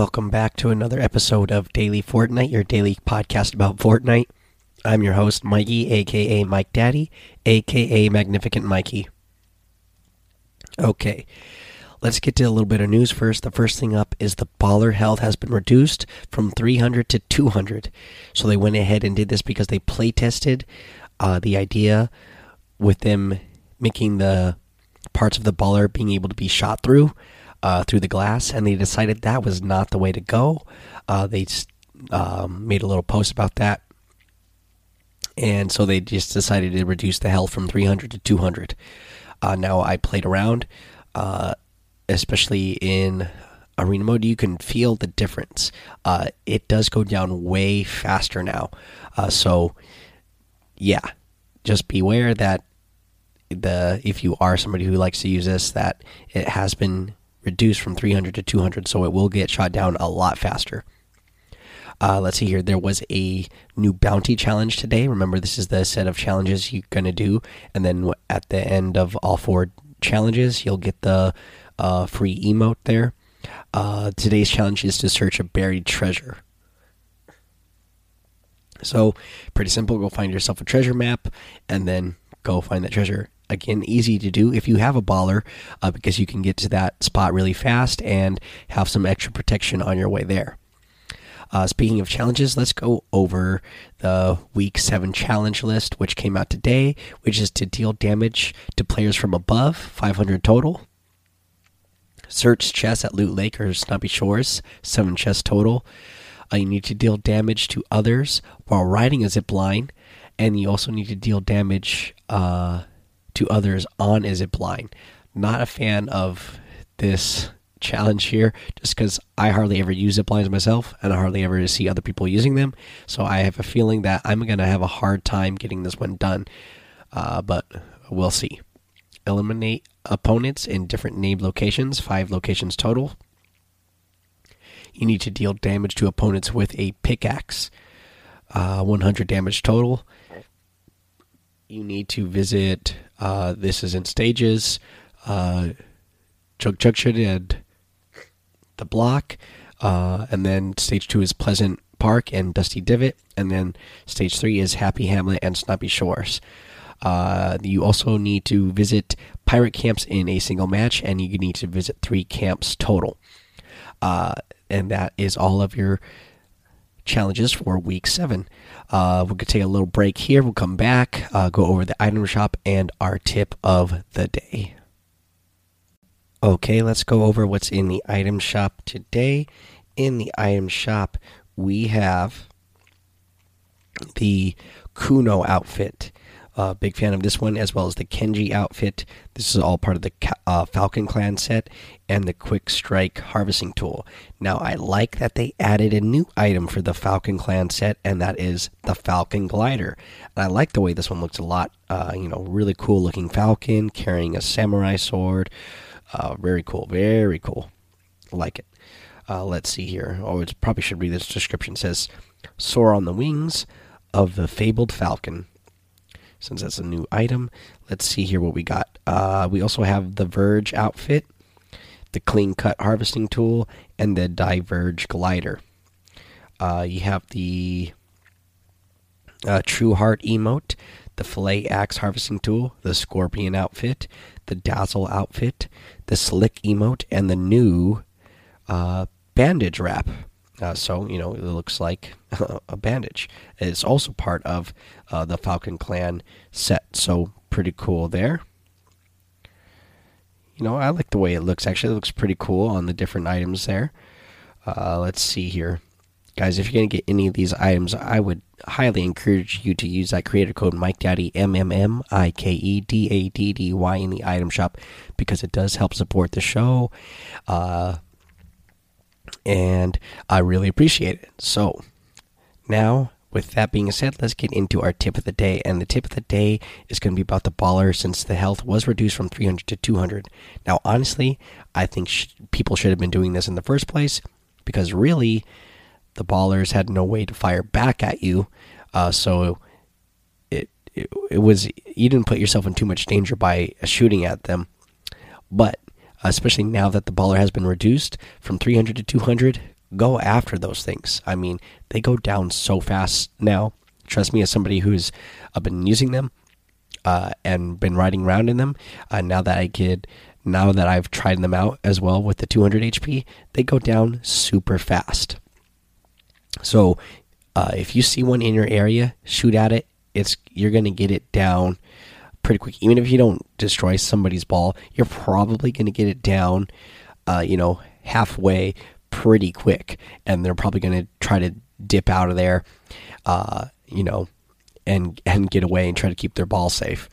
Welcome back to another episode of Daily Fortnite, your daily podcast about Fortnite. I'm your host, Mikey, aka Mike Daddy, aka Magnificent Mikey. Okay, let's get to a little bit of news first. The first thing up is the baller health has been reduced from 300 to 200. So they went ahead and did this because they play tested uh, the idea with them making the parts of the baller being able to be shot through uh, through the glass, and they decided that was not the way to go. Uh, they um, made a little post about that, and so they just decided to reduce the health from 300 to 200. Uh, now I played around, uh, especially in arena mode. You can feel the difference. Uh, it does go down way faster now. Uh, so yeah, just beware that the if you are somebody who likes to use this, that it has been reduced from 300 to 200, so it will get shot down a lot faster. Uh, let's see here. There was a new bounty challenge today. Remember, this is the set of challenges you're going to do. And then at the end of all four challenges, you'll get the uh, free emote there. Uh, today's challenge is to search a buried treasure. So, pretty simple. Go find yourself a treasure map and then go find that treasure again easy to do if you have a baller uh, because you can get to that spot really fast and have some extra protection on your way there. Uh, speaking of challenges, let's go over the week seven challenge list, which came out today, which is to deal damage to players from above, 500 total. Search chests at Loot Lake or Snobby Shores, seven chests total. Uh, you need to deal damage to others while riding a zip line, and you also need to deal damage uh, to others on a zip line. Not a fan of this challenge here just because I hardly ever use zip lines myself and I hardly ever see other people using them. So I have a feeling that I'm going to have a hard time getting this one done. Uh, but we'll see. Eliminate opponents in different named locations, five locations total. You need to deal damage to opponents with a pickaxe, uh, 100 damage total. You need to visit uh, this is in stages. Uh, Junk Junction and the block. Uh, and then stage two is Pleasant Park and Dusty Divot. And then stage three is Happy Hamlet and Snobby Shores. Uh, you also need to visit pirate camps in a single match, and you need to visit three camps total. Uh, and that is all of your challenges for week seven. Uh, going to take a little break here. We'll come back, uh, go over the item shop, and our tip of the day. Okay, let's go over what's in the item shop today. In the item shop, we have the Kuno outfit. Uh, big fan of this one, as well as the Kenji outfit. This is all part of the uh, Falcon Clan set and the Quick Strike harvesting tool. Now, I like that they added a new item for the Falcon Clan set, and that is the Falcon Glider. And I like the way this one looks a lot. Uh, you know, really cool looking Falcon carrying a samurai sword. Uh, very cool, very cool. Like it. Uh, let's see here. Oh, it probably should read this description. It says, "Soar on the wings of the fabled falcon." Since that's a new item. Let's see here what we got. Uh, we also have the Verge outfit, the Clean Cut Harvesting Tool, and the Diverge Glider. Uh, you have the uh, True Heart emote, the Fillet Axe Harvesting Tool, the Scorpion outfit, the Dazzle outfit, the Slick emote, and the new uh, Bandage Wrap. Uh, so, you know, it looks like a bandage. It's also part of uh, the Falcon Clan set. So, pretty cool there. You know, I like the way it looks. Actually, it looks pretty cool on the different items there. Uh, let's see here. Guys, if you're going to get any of these items, I would highly encourage you to use that creator code Mike MikeDaddy, M M M I K E D A D D Y, in the item shop because it does help support the show. Uh, and I really appreciate it. So, now with that being said, let's get into our tip of the day. And the tip of the day is going to be about the baller since the health was reduced from 300 to 200. Now, honestly, I think sh people should have been doing this in the first place because really, the ballers had no way to fire back at you. Uh, so it, it it was you didn't put yourself in too much danger by shooting at them. But especially now that the baller has been reduced from 300 to 200, go after those things. I mean, they go down so fast now. Trust me, as somebody who's uh, been using them uh, and been riding around in them, uh, now that I could, now that I've tried them out as well with the 200 HP, they go down super fast. So, uh, if you see one in your area, shoot at it. It's you're gonna get it down pretty quick. Even if you don't destroy somebody's ball, you're probably gonna get it down, uh, you know, halfway pretty quick, and they're probably gonna try to dip out of there, uh, you know, and and get away and try to keep their ball safe.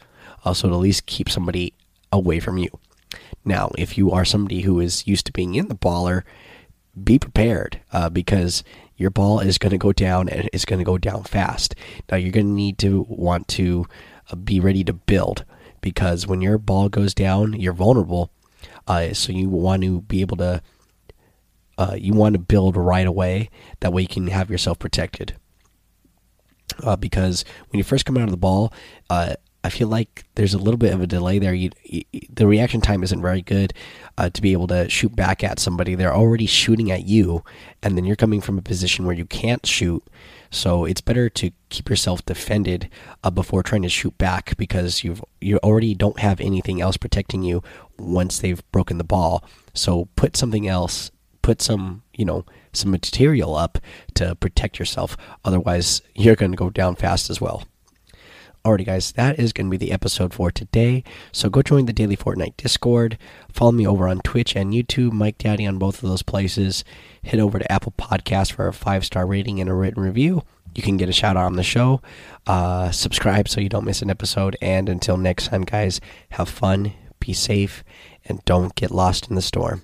Uh, so to at least keep somebody away from you. Now, if you are somebody who is used to being in the baller, be prepared uh, because your ball is going to go down and it's going to go down fast. Now, you're going to need to want to be ready to build because when your ball goes down, you're vulnerable. Uh, so you want to be able to. Uh, you want to build right away. That way, you can have yourself protected. Uh, because when you first come out of the ball, uh, I feel like there's a little bit of a delay there. You, you, the reaction time isn't very good uh, to be able to shoot back at somebody. They're already shooting at you, and then you're coming from a position where you can't shoot. So it's better to keep yourself defended uh, before trying to shoot back because you've you already don't have anything else protecting you once they've broken the ball. So put something else, put some you know some material up to protect yourself. Otherwise, you're going to go down fast as well. Alrighty, guys, that is going to be the episode for today. So go join the Daily Fortnite Discord. Follow me over on Twitch and YouTube, Mike Daddy on both of those places. Head over to Apple Podcast for a five star rating and a written review. You can get a shout out on the show. Uh, subscribe so you don't miss an episode. And until next time, guys, have fun, be safe, and don't get lost in the storm.